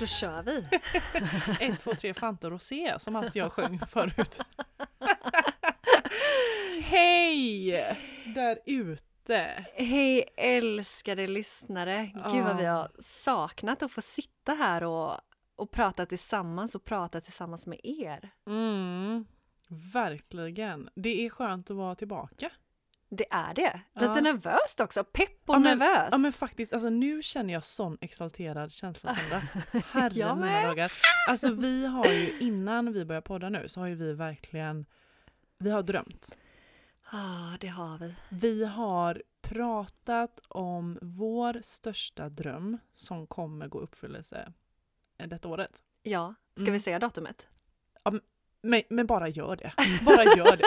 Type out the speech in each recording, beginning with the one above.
Då kör vi! 1, 2, 3 Fanta Rosé som alltid jag sjöng förut. Hej! Där ute! Hej älskade lyssnare! Gud vad vi Ah. har saknat att få sitta här och, och prata tillsammans och prata tillsammans med er. Mm, verkligen. Det är skönt att vara tillbaka. Det är det. Lite Ja. nervöst också. Pepp och Ja, men- nervös. Ja men faktiskt, alltså nu känner jag sån exalterad känsla Sandra. Herre mina dagar. Alltså vi har ju innan vi börjar podda nu så har ju vi verkligen, vi har drömt. Ah, det har vi. Vi har pratat om vår största dröm som kommer gå i uppfyllelse detta året. Ja, ska Mm. vi säga datumet? Men, men bara gör det. Bara gör det.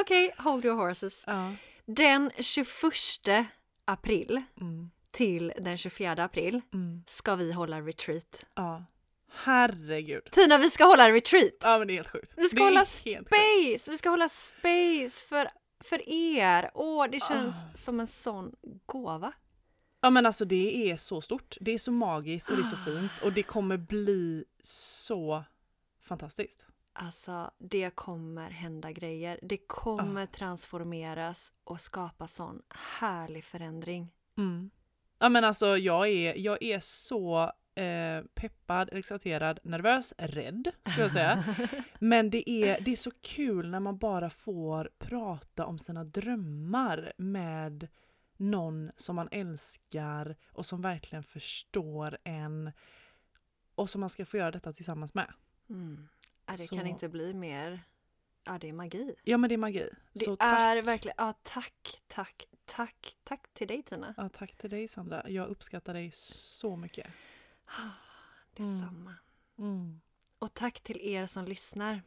Okej, hold your horses. Ja. Den 21 april Mm, till den 24 april mm, ska vi hålla retreat. ja. Herregud. Tina, vi ska hålla retreat! Ja men det är helt sjukt. Vi ska det hålla. Space! Vi ska hålla space för, för er! Åh, det känns Ah. som en sån gåva. Ja men alltså det är så stort. Det är så magiskt och det är så Ah. fint och det kommer bli så fantastiskt. Alltså, det kommer hända grejer. Det kommer transformeras och skapa sån härlig förändring. Mm. Ja men alltså jag är, jag är så eh, peppad, exalterad, nervös, rädd skulle jag säga. Men det är, det är så kul när man bara får prata om sina drömmar med någon som man älskar och som verkligen förstår en och som man ska få göra detta tillsammans med. Mm. Ja, det Så- kan inte bli mer... Ja, det är magi. Ja men det är magi. Det så är tack. verkligen... Ja, tack, tack, tack, tack till dig Tina. Ja, tack till dig Sandra. Jag uppskattar dig så mycket. Detsamma. Mm. Och tack till er som lyssnar.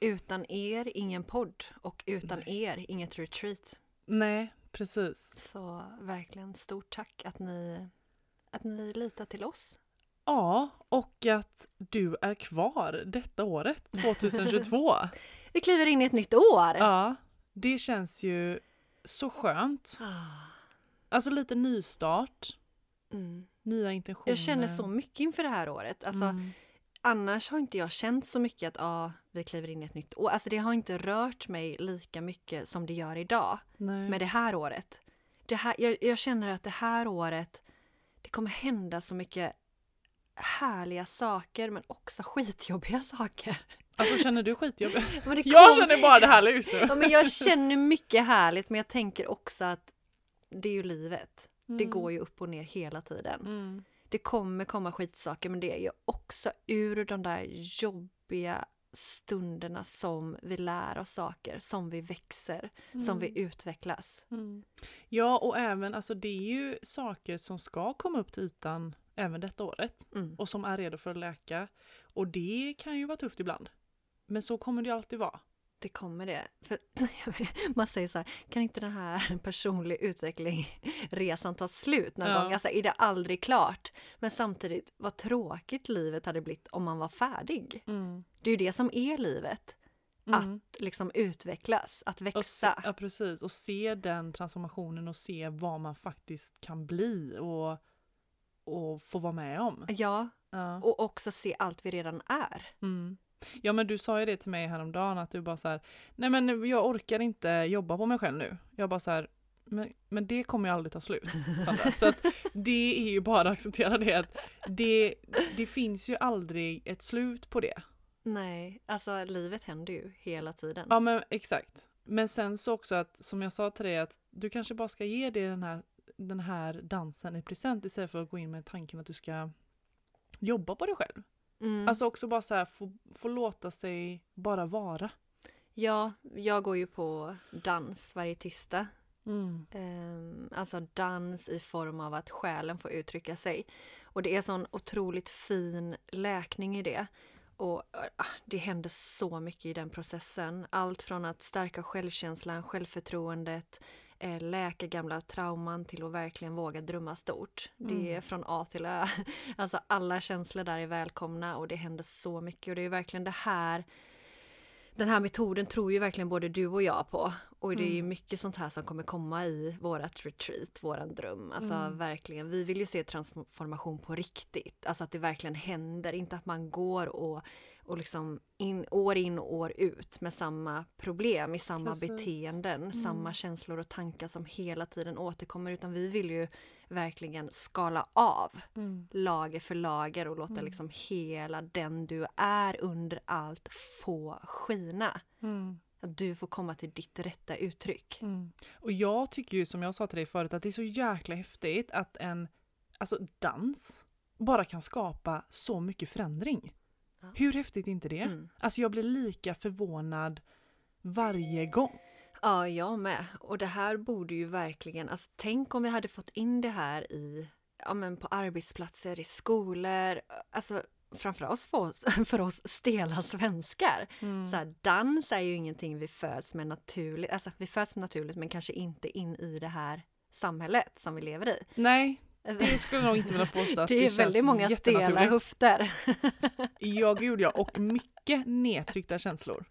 Utan er, ingen podd. Och utan er, inget retreat. Nej, precis. Så verkligen stort tack att ni, att ni litar till oss. Ja, och att du är kvar detta året, 2022. Vi kliver in i ett nytt år! ja, det känns ju så skönt. Ah, Alltså lite nystart, Mm. nya intentioner. Jag känner så mycket inför det här året. Alltså, Mm. Annars har inte jag känt så mycket att ah, vi kliver in i ett nytt år. Alltså det har inte rört mig lika mycket som det gör idag Nej. med det här året. Det här, jag, jag känner att det här året, det kommer hända så mycket härliga saker men också skitjobbiga saker. Alltså känner du skitjobb? Men det Jag kom- känner bara det här just nu. Ja, men jag känner mycket härligt men jag tänker också att det är ju livet. Det går ju upp och ner hela tiden. Mm. Det kommer komma skitsaker men det är ju också ur de där jobbiga stunderna som vi lär oss saker, som vi växer, som vi utvecklas. Mm. Ja, och även alltså det är ju saker som ska komma upp till ytan även detta året. Mm. och som är redo för att läka. Och det kan ju vara tufft ibland. Men så kommer det alltid vara. Det kommer det. För man säger så här, kan inte den här personlig utvecklingsresan ta slut någon Ja. gång? Alltså är det aldrig klart? Men samtidigt, vad tråkigt livet hade blivit om man var färdig. Det är ju det som är livet. Mm. Att liksom utvecklas, att Och se, växa. ja, precis. Och se den transformationen och se vad man faktiskt kan bli och, och få vara med om. Ja, Ja. och också se allt vi redan är. Mm. ja, men du sa ju det till mig häromdagen att du bara så här, nej men jag orkar inte jobba på mig själv nu. Jag bara så här, men, men det kommer ju aldrig ta slut, Sandra. Så att det är ju bara att acceptera det. Att det, det finns ju aldrig ett slut på det. Nej, alltså livet händer ju hela tiden. Ja men exakt. Men sen så också att, som jag sa till dig, att du kanske bara ska ge dig den här, den här dansen i present istället för att gå in med tanken att du ska jobba på dig själv. Mm. Alltså också bara så här, få, få låta sig bara vara. Ja, jag går ju på dans varje tisdag. Mm. Ehm, alltså dans i form av att själen får uttrycka sig. Och det är sån otroligt fin läkning i det. Och ah, det händer så mycket i den processen. Allt från att stärka självkänslan, självförtroendet, läka gamla trauman till att verkligen våga drömma stort. Det är Mm. från A till Ö. Alltså alla känslor där är välkomna och det händer så mycket och det är verkligen det här den här metoden tror ju verkligen både du och jag på. Och det är ju Mm. mycket sånt här som kommer komma i vårat retreat, våran dröm. Alltså Mm. verkligen, vi vill ju se transformation på riktigt. Alltså att det verkligen händer, inte att man går och, och liksom in, år in och år ut med samma problem, i samma Precis. beteenden, samma Mm. känslor och tankar som hela tiden återkommer. Utan vi vill ju verkligen skala av Mm. lager för lager och låta Mm. liksom hela den du är under allt få skina. Mm. Att du får komma till ditt rätta uttryck. Mm. Och jag tycker ju som jag sa till dig förut att det är så jäkla häftigt att en alltså dans bara kan skapa så mycket förändring. Ja. Hur häftigt är inte det? Mm. Alltså jag blir lika förvånad varje gång. Ja, jag med. Och det här borde ju verkligen, alltså tänk om vi hade fått in det här i, ja men på arbetsplatser, i skolor, alltså framför oss för oss, för oss stela svenskar. Mm. Så här, dans är ju ingenting vi föds med naturligt, alltså vi föds naturligt men kanske inte in i det här samhället som vi lever i. Nej, det skulle jag nog inte vilja påstå det är känns väldigt många stela höfter. Ja, gud ja. Och mycket nedtryckta känslor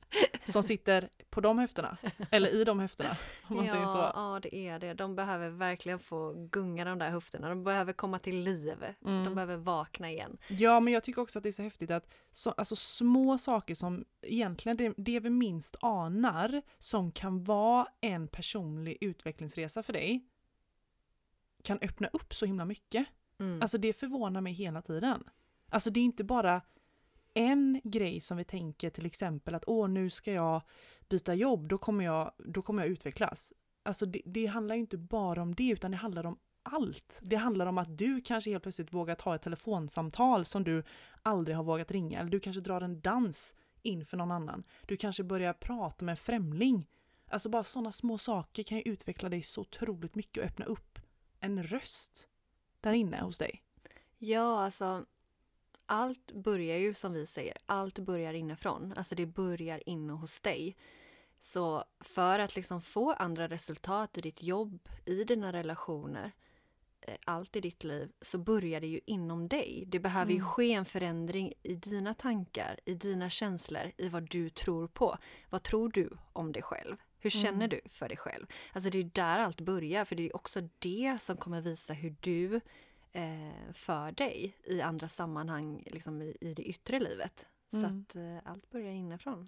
som sitter på de höfterna. Eller i de höfterna, om man ja, säger så. ja, det är det. De behöver verkligen få gunga de där höfterna. De behöver komma till liv. De Mm. behöver vakna igen. Ja, men jag tycker också att det är så häftigt att så, alltså små saker som egentligen det, det vi minst anar som kan vara en personlig utvecklingsresa för dig kan öppna upp så himla mycket. Mm. Alltså det förvånar mig hela tiden. Alltså det är inte bara en grej som vi tänker till exempel att åh nu ska jag byta jobb, då kommer jag, då kommer jag utvecklas. Alltså det, det handlar ju inte bara om det utan det handlar om allt. Det handlar om att du kanske helt plötsligt vågar ta ett telefonsamtal som du aldrig har vågat ringa. Eller du kanske drar en dans inför någon annan. Du kanske börjar prata med en främling. Alltså bara sådana små saker kan ju utveckla dig så otroligt mycket och öppna upp en röst där inne hos dig. Ja, alltså allt börjar ju som vi säger, allt börjar inifrån. Alltså det börjar inne hos dig. Så för att liksom få andra resultat i ditt jobb, i dina relationer, eh, allt i ditt liv, så börjar det ju inom dig. Det behöver ju Mm. ske en förändring i dina tankar, i dina känslor, i vad du tror på. Vad tror du om dig själv? Hur känner Mm. du för dig själv? Alltså det är där allt börjar, för det är också det som kommer visa hur du eh, för dig i andra sammanhang, liksom i, i det yttre livet. Så Mm. att eh, allt börjar inifrån.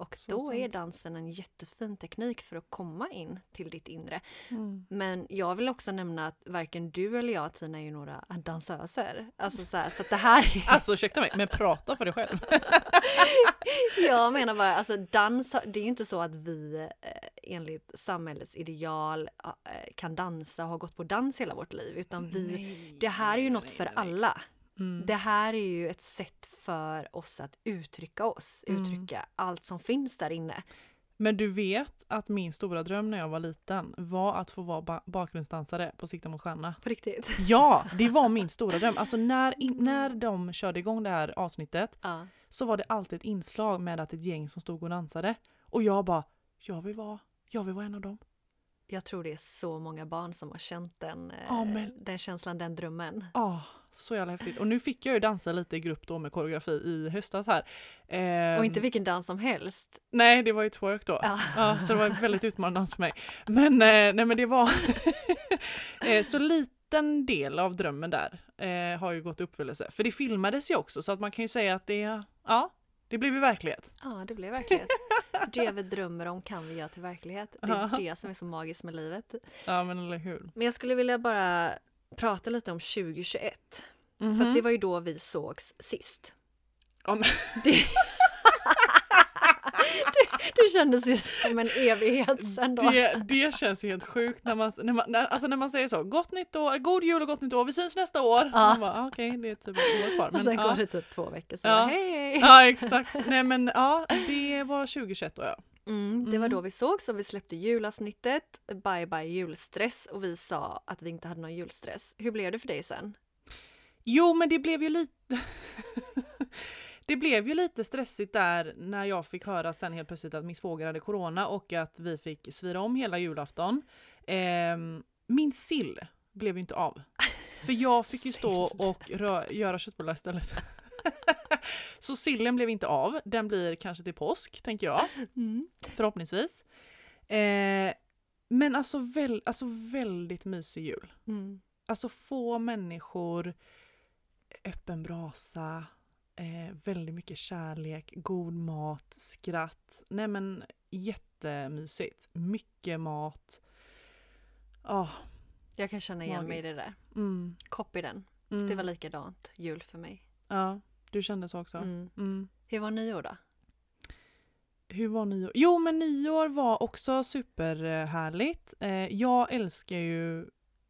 Och Så då är sant. dansen en jättefin teknik för att komma in till ditt inre. Mm. Men jag vill också nämna att varken du eller jag Tina är ju några dansöser. Alltså så, här, så att det här är... Alltså ursäkta mig, men prata för dig själv. Jag menar bara, alltså dans, det är ju inte så att vi eh, enligt samhällets ideal eh, kan dansa och har gått på dans hela vårt liv. Utan vi, Nej, det här är ju nej, något nej, för alla. Mm. Det här är ju ett sätt för oss att uttrycka oss, Mm. uttrycka allt som finns där inne. Men du vet att min stora dröm när jag var liten var att få vara ba- bakgrundsdansare på Sikta mot stjärna. På riktigt. Ja, det var min stora dröm. Alltså när, in, när de körde igång det här avsnittet Ja. så var det alltid ett inslag med att ett gäng som stod och dansade. Och jag bara, jag vill vara, jag vill vara en av dem. Jag tror det är så många barn som har känt den, eh, Ja, men- den känslan, den drömmen. Ah, så jävla häftigt. Och nu fick jag ju dansa lite i grupp då med koreografi i höstas här. Ehm, Och inte vilken dans som helst. Nej, det var ju twerk då. Ja. Ja, så det var en väldigt utmanande dans för mig. Men, eh, nej, men det var eh, så liten del av drömmen där eh, har ju gått i uppfyllelse. För det filmades ju också så att man kan ju säga att det, ja, det blev ju verklighet. Ja, det blev verklighet. Det vi drömmer om kan vi göra till verklighet. Det är det som är så magiskt med livet. Ja, men eller hur. Men jag skulle vilja bara prata lite om 2021. För Mhm. det var ju då vi sågs sist. Men- Det... det, det kändes ju som en evighet sen då. det, det känns helt sjukt när man, när man, när, alltså när man säger så, gott nytt år, god jul och gott nytt år, vi syns nästa år. Ja. Bara, ah, Okej, det är typ ett år kvar. och Men, sen ja. går det typ två veckor så Ja. hej hej! Ja exakt. Nej men ja, det var 2021 då ja. Mm, det var Mm. då vi såg så vi släppte julavsnittet, Bye bye julstress och vi sa att vi inte hade någon julstress. Hur blev det för dig sen? Jo, men det blev ju lite... det blev ju lite stressigt där när jag fick höra sen helt plötsligt att min svåger hade corona och att vi fick svira om hela julafton. Ehm, min sill blev ju inte av. För jag fick ju stå och rö- göra köttbullar istället. Så sillen blev inte av. Den blir kanske till påsk, tänker jag. Förhoppningsvis. Eh, men alltså, väl, alltså väldigt mysig jul. Mm. Alltså få människor, öppen brasa, eh, väldigt mycket kärlek, god mat, skratt. Nej men jättemysigt. Mycket mat. Ja, Jag kan känna igen mig i det där. mm, Copy den. mm, Det var likadant jul för mig. Ja, du kände så också? Mm. Mm. Hur var nyår då? Hur var nyår? Jo men nyår var också superhärligt. Eh, jag älskar ju,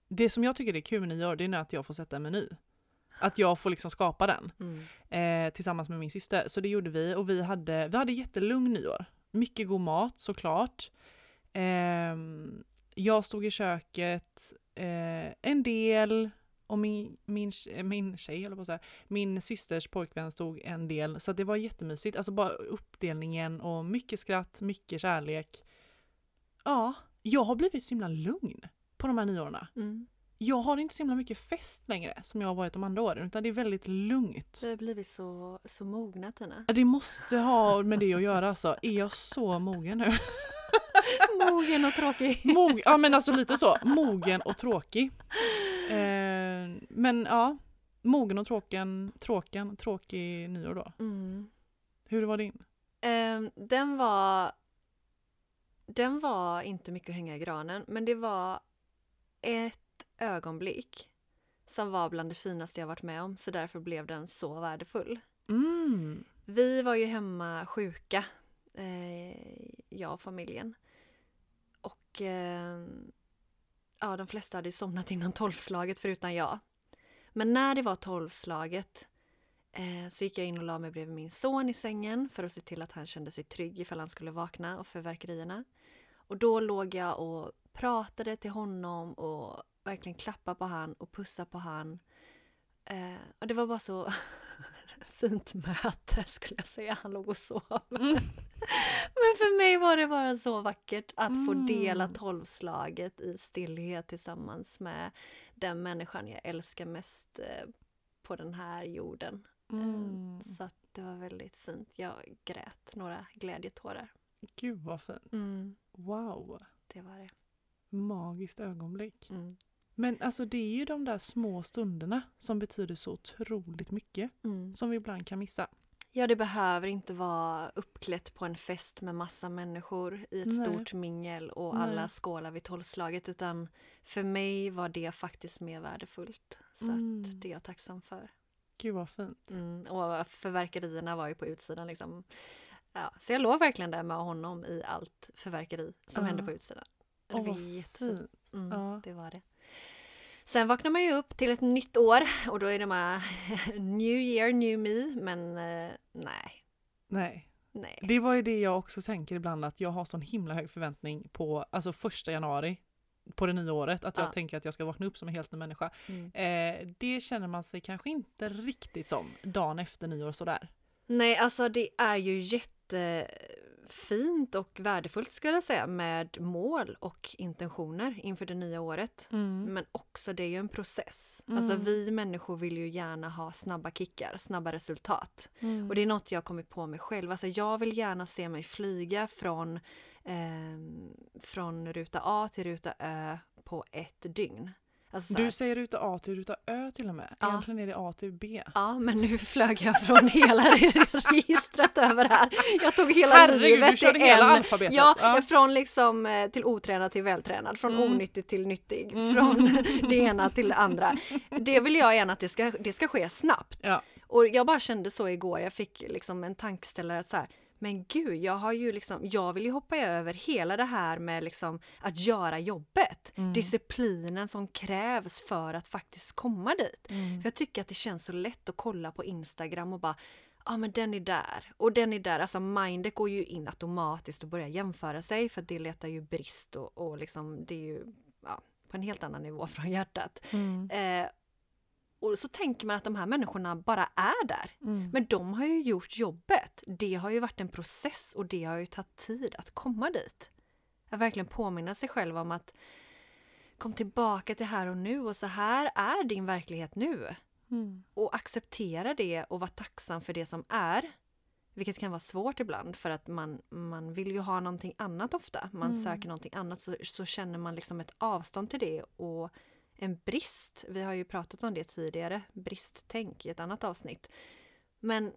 det som jag tycker är kul med nyår det är att jag får sätta en meny. Att jag får liksom skapa den. Mm. eh, tillsammans med min syster. Så det gjorde vi och vi hade, vi hade jättelugn nyår. Mycket god mat såklart. Ehm, jag stod i köket eh, en del och min, min, tje- min tjej, eller på att säga, min systers pojkvän stod en del. Så det var jättemysigt. Alltså bara uppdelningen och mycket skratt, mycket kärlek. Ja, jag har blivit så himla lugn på de här nyårarna. Mm. Jag har inte så himla mycket fest längre som jag har varit de andra åren utan det är väldigt lugnt. Du har blivit så, så mogna Tina. Det måste ha med det att göra alltså. Är jag så mogen nu? Mogen och tråkig. Mog ja men alltså lite så. Mogen och tråkig. Eh, men ja, mogen och tråken, tråken, tråkig nyår då. Mm. Hur var din? Ehm, den var... Den var inte mycket att hänga i granen, men det var ett ögonblick som var bland det finaste jag varit med om, så därför blev den så värdefull. Mm. Vi var ju hemma sjuka, eh, jag och familjen. Och eh, ja, de flesta hade somnat innan tolvslaget förutom jag. Men när det var tolvslaget eh, så gick jag in och la mig bredvid min son i sängen för att se till att han kände sig trygg ifall han skulle vakna och fyrverkerierna. Och då låg jag och pratade till honom och verkligen klappade på han och pussade på han. Eh, och det var bara så fint möte skulle jag säga. Han låg och sov. Mm. För mig var det bara så vackert att få Mm. dela tolvslaget i stillhet tillsammans med den människan jag älskar mest eh, på den här jorden. Mm. Eh, Så att det var väldigt fint. Jag grät några glädjetårar. Gud vad fint. Mm, Wow. det var det. Magiskt ögonblick. Mm. Men alltså det är ju de där små stunderna som betyder så otroligt mycket. Mm. Som vi ibland kan missa. Ja, det behöver inte vara uppklätt på en fest med massa människor i ett Nej. stort mingel och Nej. alla skålar vid tolvslaget utan för mig var det faktiskt mer värdefullt. Så Mm. att det är jag tacksam för. Gud vad fint. Mm. Och förverkerierna var ju på utsidan liksom. Ja, så jag låg verkligen där med honom i allt förverkeri som Ja. hände på utsidan. Det Åh, var jättefint. fint. Mm, Ja. Det var det. Sen vaknar man ju upp till ett nytt år och då är det med New year, new me. Men eh, nej, Nej. nej. Det var ju det jag också tänker ibland att jag har sån himla hög förväntning på alltså första januari på det nya året. Att jag Ja. tänker att jag ska vakna upp som en helt ny människa. Mm. Eh, det känner man sig kanske inte riktigt som dagen efter nyår sådär. Nej, alltså det är ju jättefint och värdefullt skulle jag säga med mål och intentioner inför det nya året. Men också det är ju en process. Alltså Mm. vi människor vill ju gärna ha snabba kickar, snabba resultat. Mm. Och det är något jag kommit på mig själv. Alltså jag vill gärna se mig flyga från, ehm, från ruta A till ruta Ö på ett dygn. Alltså Du säger ruta A till ruta Ö till och med. Ja. Egentligen är det A till B. Ja, men nu flög jag från hela registret över här. Jag tog hela Herregud, livet du körde hela alfabetet. Ja, Ja. från liksom eh, till otränad till vältränad, från Mm. onyttig till nyttig, Mm. från det ena till det andra. Det vill jag gärna att det ska, det ska ske snabbt. Ja. Och jag bara kände så igår, jag fick liksom en tankeställare att så här, men gud, jag har ju liksom, jag vill ju hoppa över hela det här med liksom att göra jobbet. Mm. Disciplinen som krävs för att faktiskt komma dit. Mm. För jag tycker att det känns så lätt att kolla på Instagram och bara ja men den är där och den är där. Alltså mindet går ju in automatiskt och börjar jämföra sig för det letar ju brist och, och liksom det är ju ja, på en helt annan nivå från hjärtat. Mm. Eh, och så tänker man att de här människorna bara är där. Mm. Men de har ju gjort jobbet. Det har ju varit en process och det har ju tagit tid att komma dit. Att verkligen påminna sig själv om att kom tillbaka till här och nu och så här är din verklighet nu. Mm. Och acceptera det och vara tacksam för det som är. Vilket kan vara svårt ibland för att man, man vill ju ha någonting annat ofta. Man Mm. söker någonting annat så, så känner man liksom ett avstånd till det och en brist. Vi har ju pratat om det tidigare, bristtänk i ett annat avsnitt. Men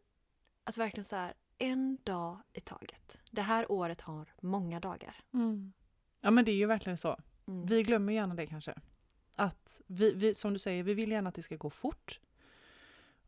att verkligen så här, en dag i taget. Det här året har många dagar. Mm. Ja men det är ju verkligen så. Mm. Vi glömmer gärna det kanske. Att vi, vi, som du säger, vi vill gärna att det ska gå fort.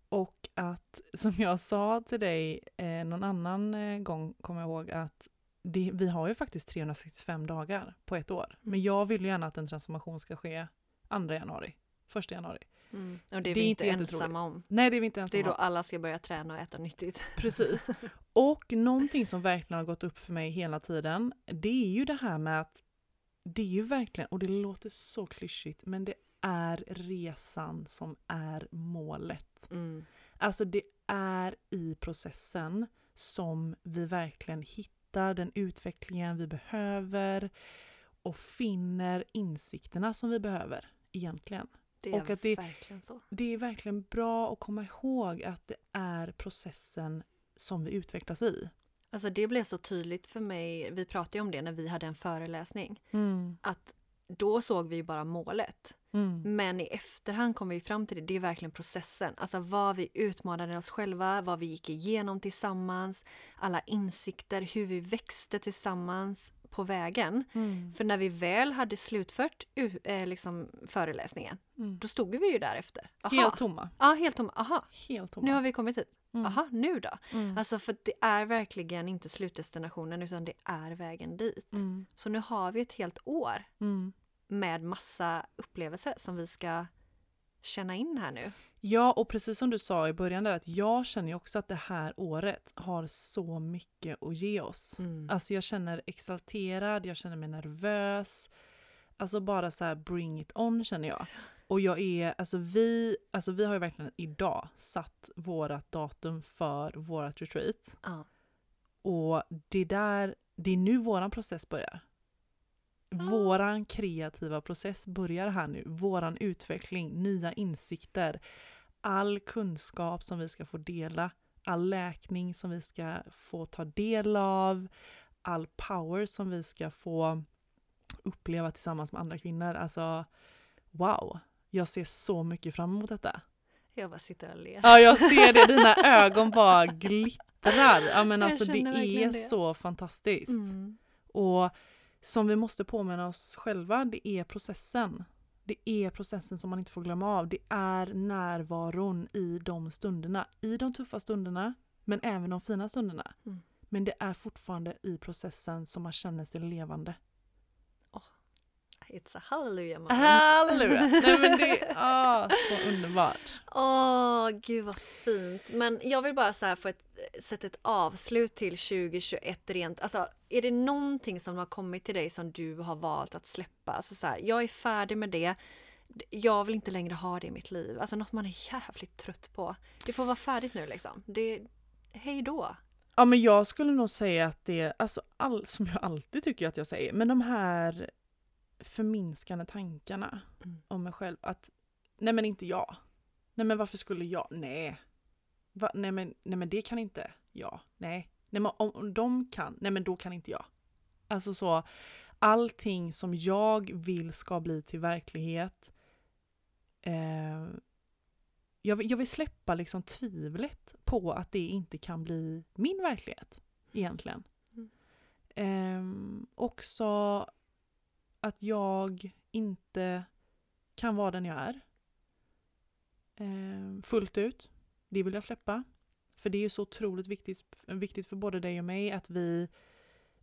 Och att, som jag sa till dig eh, någon annan eh, gång, kommer jag ihåg, att det, vi har ju faktiskt 365 dagar på ett år. Men jag vill ju gärna att en transformation ska ske 2 januari, 1 januari. Mm. Och det är Det vi är inte ensamma om. Nej, det är vi inte ens Det är då alla ska börja träna och äta nyttigt. Precis. Och någonting som verkligen har gått upp för mig hela tiden, det är ju det här med att det är ju verkligen, och det låter så klyschigt, men det är resan som är målet. Mm. Alltså det är i processen som vi verkligen hittar den utvecklingen vi behöver och finner insikterna som vi behöver egentligen. Det är Och att det- verkligen så. Det är verkligen bra att komma ihåg att det är processen som vi utvecklas i. Alltså det blev så tydligt för mig, vi pratade ju om det när vi hade en föreläsning, att då såg vi bara målet. Mm. Men i efterhand kom vi fram till det, det är verkligen processen. Alltså vad vi utmanade oss själva, vad vi gick igenom tillsammans, alla insikter, hur vi växte tillsammans på vägen. Mm. För när vi väl hade slutfört u- eh, liksom föreläsningen, Mm. då stod vi ju där efter. Aha. Helt tomma. Ja, helt tomma. Aha, Helt tomma. nu har vi kommit hit. Mm. Aha, nu då? Mm. Alltså för det är verkligen inte slutdestinationen utan det är vägen dit. Mm. Så nu har vi ett helt år Mm. Med massa upplevelser som vi ska känna in här nu. Ja, och precis som du sa i början där, att jag känner ju också att det här året har så mycket att ge oss. Mm. Alltså jag känner exalterad, jag känner mig nervös. Alltså bara så här bring it on känner jag. Och jag är, alltså vi, alltså vi har ju verkligen idag satt vårat datum för vårat retreat. Ja. Och det där, det är nu våran process börjar. Våran kreativa process börjar här nu. Våran utveckling, nya insikter, all kunskap som vi ska få dela, all läkning som vi ska få ta del av, all power som vi ska få uppleva tillsammans med andra kvinnor. Alltså, wow! Jag ser så mycket fram emot detta. Jag bara sitter och ler. Ja, jag ser det. Dina ögon bara glittrar. Ja, men Jag alltså, det är det. så fantastiskt. Mm. Och som vi måste påminna oss själva, det är processen. Det är processen som man inte får glömma av. Det är närvaron i de stunderna. I de tuffa stunderna, men även de fina stunderna. Mm. Men det är fortfarande i processen som man känner sig levande. It's a hallelujah moment. Halleluja! Nej men det är ah, så underbart. Åh, gud vad fint. Men jag vill bara så här få ett, sätta ett avslut till 2021 rent. Alltså, är det någonting som har kommit till dig som du har valt att släppa? Alltså så här, jag är färdig med det. Jag vill inte längre ha det i mitt liv. Alltså något man är jävligt trött på. Det får vara färdigt nu liksom. Det, hej då. Ja men jag skulle nog säga att det alltså all, som jag alltid tycker att jag säger, men de här förminskande tankarna Mm. om mig själv. Att nej men inte jag. Nej men varför skulle jag? Nej. Va? Nej, men, nej men det kan inte jag. Nej. nej men om, om de kan, nej men då kan inte jag. Alltså så, allting som jag vill ska bli till verklighet. Eh, jag, vill- jag vill släppa liksom tvivlet på att det inte kan bli min verklighet egentligen. Mm. Ehm, också att jag inte kan vara den jag är. eh, fullt ut. Det vill jag släppa. För det är ju så otroligt viktigt, viktigt för både dig och mig att vi,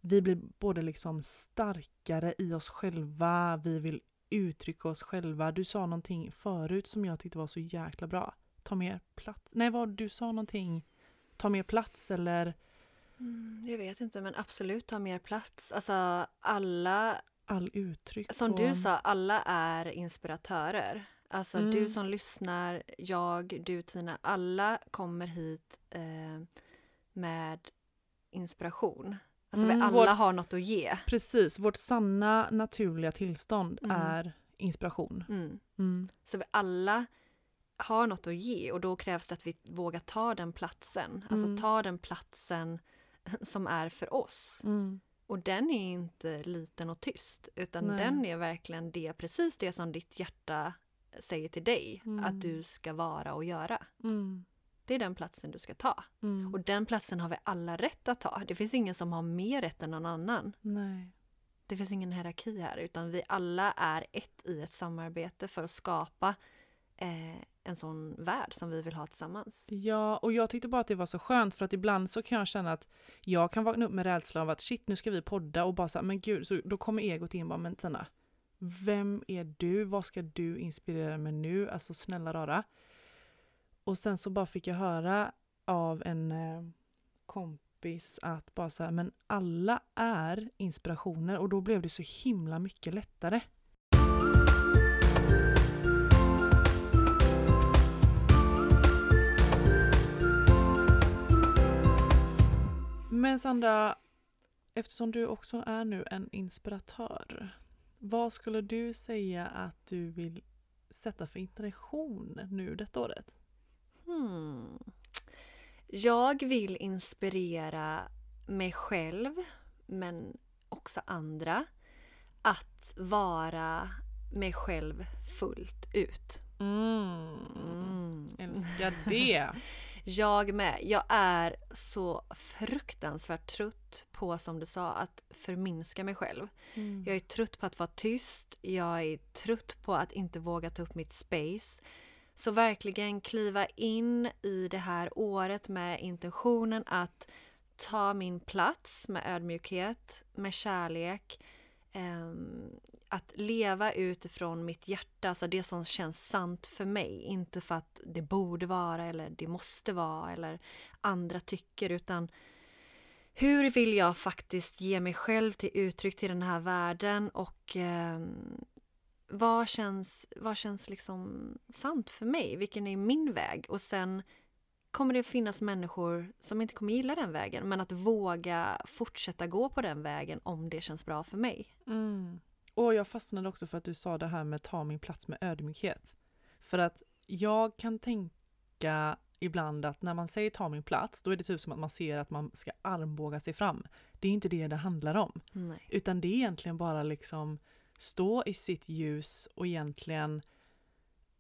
vi blir både liksom starkare i oss själva, vi vill uttrycka oss själva. Du sa någonting förut som jag tyckte var så jäkla bra. Ta mer plats. Nej, vad du sa någonting. ta mer plats eller Mm, jag vet inte, men absolut ta mer plats. Alltså alla, all uttryck? som och- du sa, alla är inspiratörer. Alltså du Mm. som lyssnar, jag, du Tina, alla kommer hit eh, med inspiration. Alltså vi Mm, alla vår- har något att ge. Precis, vårt sanna naturliga tillstånd Mm. är inspiration. Mm. Mm. Så vi alla har något att ge och då krävs det att vi vågar ta den platsen. Alltså Mm. ta den platsen som är för oss. Mm. Och den är inte liten och tyst utan Nej. den är verkligen det, precis det som ditt hjärta säger till dig Mm. att du ska vara och göra. Mm. Det är den platsen du ska ta. Mm. Och den platsen har vi alla rätt att ta. Det finns ingen som har mer rätt än någon annan. Nej. Det finns ingen hierarki här utan vi alla är ett i ett samarbete för att skapa eh, en sån värld som vi vill ha tillsammans. Ja, och jag tyckte bara att det var så skönt för att ibland så kan jag känna att jag kan vakna upp med rädsla av att shit nu ska vi podda och bara så här, men gud, så då kommer egot in bara, men Tina, vem är du? Vad ska du inspirera med nu? Alltså snälla rara. Och sen så bara fick jag höra av en eh, kompis att bara så här, men alla är inspirationer och då blev det så himla mycket lättare. Men Sandra, eftersom du också är nu en inspiratör, vad skulle du säga att du vill sätta för intention nu detta året? Hmm. Jag vill inspirera mig själv, men också andra, att vara mig själv fullt ut. Mm. Mm. Älskar det! Jag med. Jag är så fruktansvärt trött på, som du sa, att förminska mig själv. Mm. Jag är trött på att vara tyst. Jag är trött på att inte våga ta upp mitt space. Så verkligen kliva in i det här året med intentionen att ta min plats med ödmjukhet, med kärlek. Ehm, att leva utifrån mitt hjärta, alltså det som känns sant för mig. Inte för att det borde vara eller det måste vara eller andra tycker utan hur vill jag faktiskt ge mig själv till uttryck till den här världen och eh, vad känns, vad känns liksom sant för mig? Vilken är min väg? Och sen kommer det finnas människor som inte kommer gilla den vägen men att våga fortsätta gå på den vägen om det känns bra för mig. Mm. Och jag fastnade också för att du sa det här med ta min plats med ödmjukhet. För att jag kan tänka ibland att när man säger ta min plats, då är det typ som att man ser att man ska armbåga sig fram. Det är inte det det handlar om. Nej. Utan det är egentligen bara liksom stå i sitt ljus och egentligen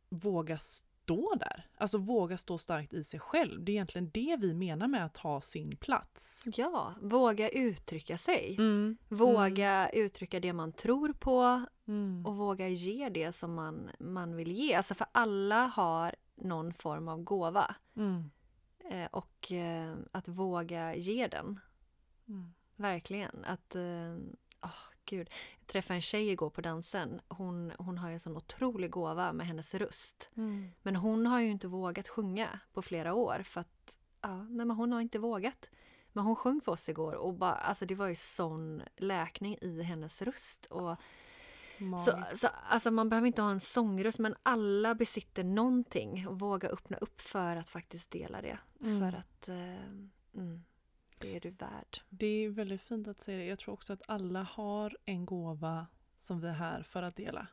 våga stå där. Alltså våga stå starkt i sig själv. Det är egentligen det vi menar med att ta sin plats. Ja, våga uttrycka sig. Mm. Våga uttrycka det man tror på Mm. och våga ge det som man, man vill ge. Alltså för alla har någon form av gåva. Mm. Eh, och eh, att våga ge den. Mm. Verkligen. Att, eh, åh, gud. Jag träffade en tjej igår på dansen. Hon, hon har ju en sån otrolig gåva med hennes röst. Mm. Men hon har ju inte vågat sjunga på flera år för att ja, nej, men hon har inte vågat. Men hon sjöng för oss igår och bara, alltså det var ju sån läkning i hennes röst. Och så, så, alltså man behöver inte ha en sångröst men alla besitter någonting och våga öppna upp för att faktiskt dela det. Mm. För att eh, mm, det är du värd. Det är väldigt fint att säga det. Jag tror också att alla har en gåva som vi är här för att dela.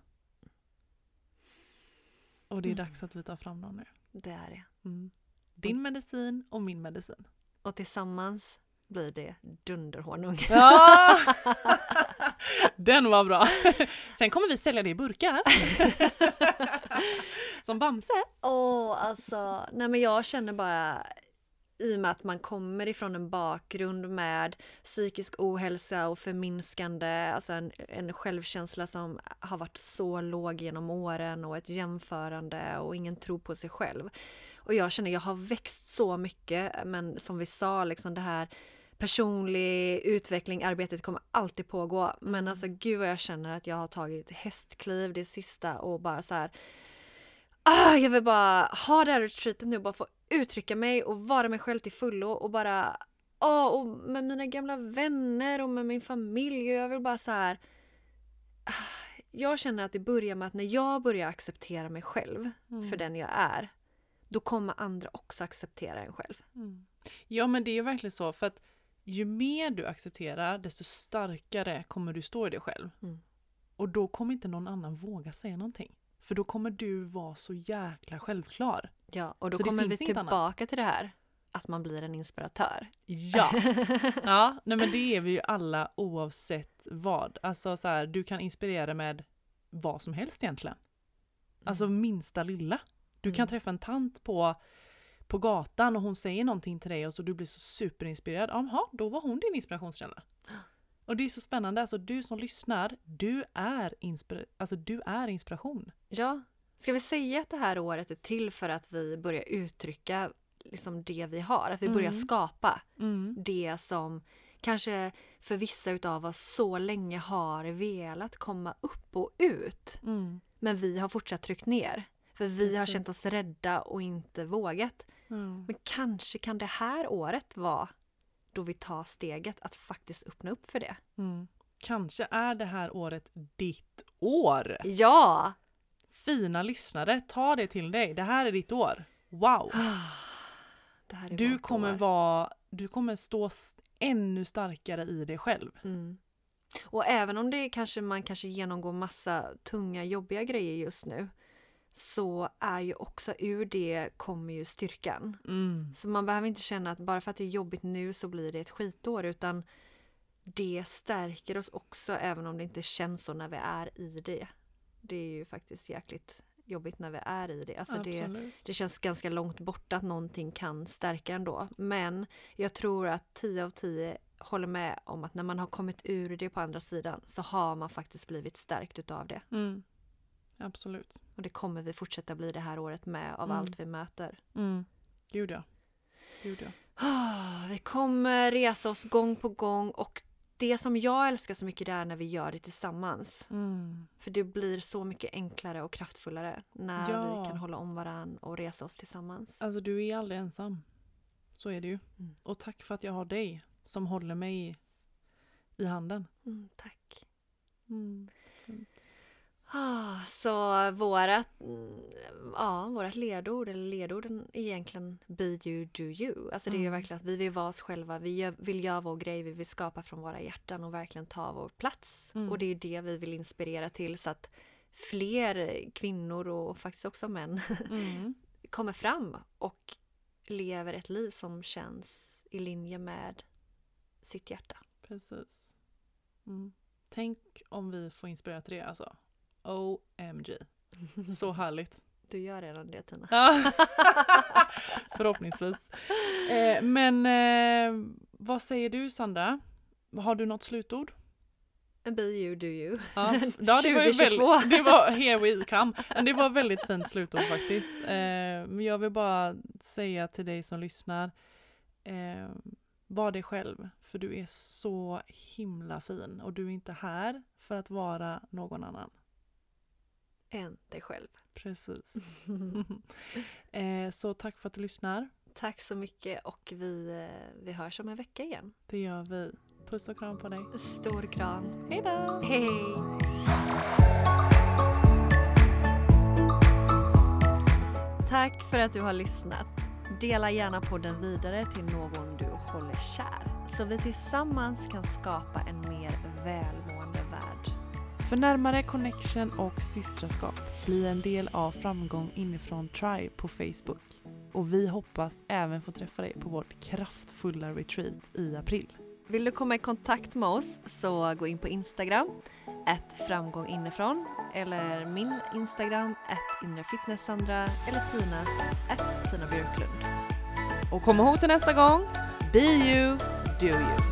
Och det är Mm. dags att vi tar fram dem nu. Det är det. Mm. Din medicin och min medicin. Och tillsammans blir det dunderhonung. Ja! Den var bra. Sen kommer vi sälja det i burkar. Som Bamse. Åh, alltså, nej men jag känner bara i och med att man kommer ifrån en bakgrund med psykisk ohälsa och förminskande, alltså en, en självkänsla som har varit så låg genom åren och ett jämförande och ingen tro på sig själv. Och jag känner jag har växt så mycket, men som vi sa, liksom det här personlig utveckling, arbetet kommer alltid pågå. Men alltså gud vad jag känner att jag har tagit hästkliv det sista och bara så här ah, jag vill bara ha det här retreatet nu och bara få uttrycka mig och vara mig själv till fullo och bara ah, och med mina gamla vänner och med min familj och jag vill bara så här ah, jag känner att det börjar med att när jag börjar acceptera mig själv Mm. för den jag är då kommer andra också acceptera en själv. Mm. Ja men det är verkligen så för att ju mer du accepterar desto starkare kommer du stå i dig själv. Mm. Och då kommer inte någon annan våga säga någonting. För då kommer du vara så jäkla självklar. Ja, och då Så kommer vi tillbaka till det här att man blir en inspiratör. Ja! ja, nej men det är vi ju alla oavsett vad. Alltså så här, du kan inspirera med vad som helst egentligen. Alltså minsta lilla. Du kan Mm. träffa en tant på, på gatan och hon säger någonting till dig och så du blir så superinspirerad. Jaha, då var hon din inspirationskälla. Och det är så spännande, alltså du som lyssnar, du är, inspira- alltså, du är inspiration. Ja, ska vi säga att det här året är till för att vi börjar uttrycka liksom det vi har? Att vi börjar Mm. skapa Mm. det som kanske för vissa utav oss så länge har velat komma upp och ut. Mm. Men vi har fortsatt tryckt ner. För vi har Precis. känt oss rädda och inte vågat. Mm. Men kanske kan det här året vara då vi tar steget att faktiskt öppna upp för det. Mm. Kanske är det här året ditt år. Ja! Fina lyssnare, ta det till dig. Det här är ditt år. Wow! Det här är Du kommer år. vara, du kommer stå ännu starkare i dig själv. Mm. Och även om det kanske man kanske genomgår massa tunga jobbiga grejer just nu så är ju också ur det kommer ju styrkan. Mm. Så man behöver inte känna att bara för att det är jobbigt nu så blir det ett skitår utan det stärker oss också även om det inte känns så när vi är i det. Det är ju faktiskt jäkligt jobbigt när vi är i det. Alltså det, det känns ganska långt borta att någonting kan stärka ändå. Men jag tror att 10 av 10 håller med om att när man har kommit ur det på andra sidan så har man faktiskt blivit stärkt utav det. Mm. Absolut. Och det kommer vi fortsätta bli det här året med av Mm. allt vi möter. Mm. Gud ja. Gud ja. Ah, Vi kommer resa oss gång på gång och det som jag älskar så mycket det är när vi gör det tillsammans. Mm. För det blir så mycket enklare och kraftfullare när Ja. vi kan hålla om varann och resa oss tillsammans. Alltså du är aldrig ensam. Så är det ju. Mm. Och tack för att jag har dig som håller mig i handen. Mm, tack. Ah, så vårat, ja, vårat ledord, eller ledorden egentligen Be you, do you. Alltså det är ju Mm. verkligen att vi vill vara oss själva, vi gör, vill göra vår grej, vi vill skapa från våra hjärtan och verkligen ta vår plats. Mm. Och det är det vi vill inspirera till så att fler kvinnor och faktiskt också män Mm. kommer fram och lever ett liv som känns i linje med sitt hjärta. Precis. Mm. Tänk om vi får inspirera till det alltså. OMG. Så härligt. Du gör redan det Tina. Förhoppningsvis. Eh, men eh, vad säger du Sandra? Har du något slutord? Be you, do you. Ja, ja, det, var ju 2022. väldigt, det var here we come. Men det var väldigt fint slutord faktiskt. Eh, men jag vill bara säga till dig som lyssnar. Eh, var dig själv. För du är så himla fin. Och du är inte här för att vara någon annan. Än dig själv. Precis. eh, så tack för att du lyssnar. Tack så mycket och vi, eh, vi hörs om en vecka igen. Det gör vi. Puss och kram på dig. Stor kram. Hej då! Hej! Tack för att du har lyssnat. Dela gärna podden vidare till någon du håller kär så vi tillsammans kan skapa en mer värld. För närmare connection och systraskap, bli en del av Framgång inifrån Tribe på Facebook. Och vi hoppas även få träffa dig på vårt kraftfulla retreat i april. Vill du komma i kontakt med oss så gå in på Instagram, ett framgång inifrån eller min Instagram, ett inrefitnesssandra eller Tinas, ett Tina Björklund. Och kom ihåg till nästa gång, be you, do you.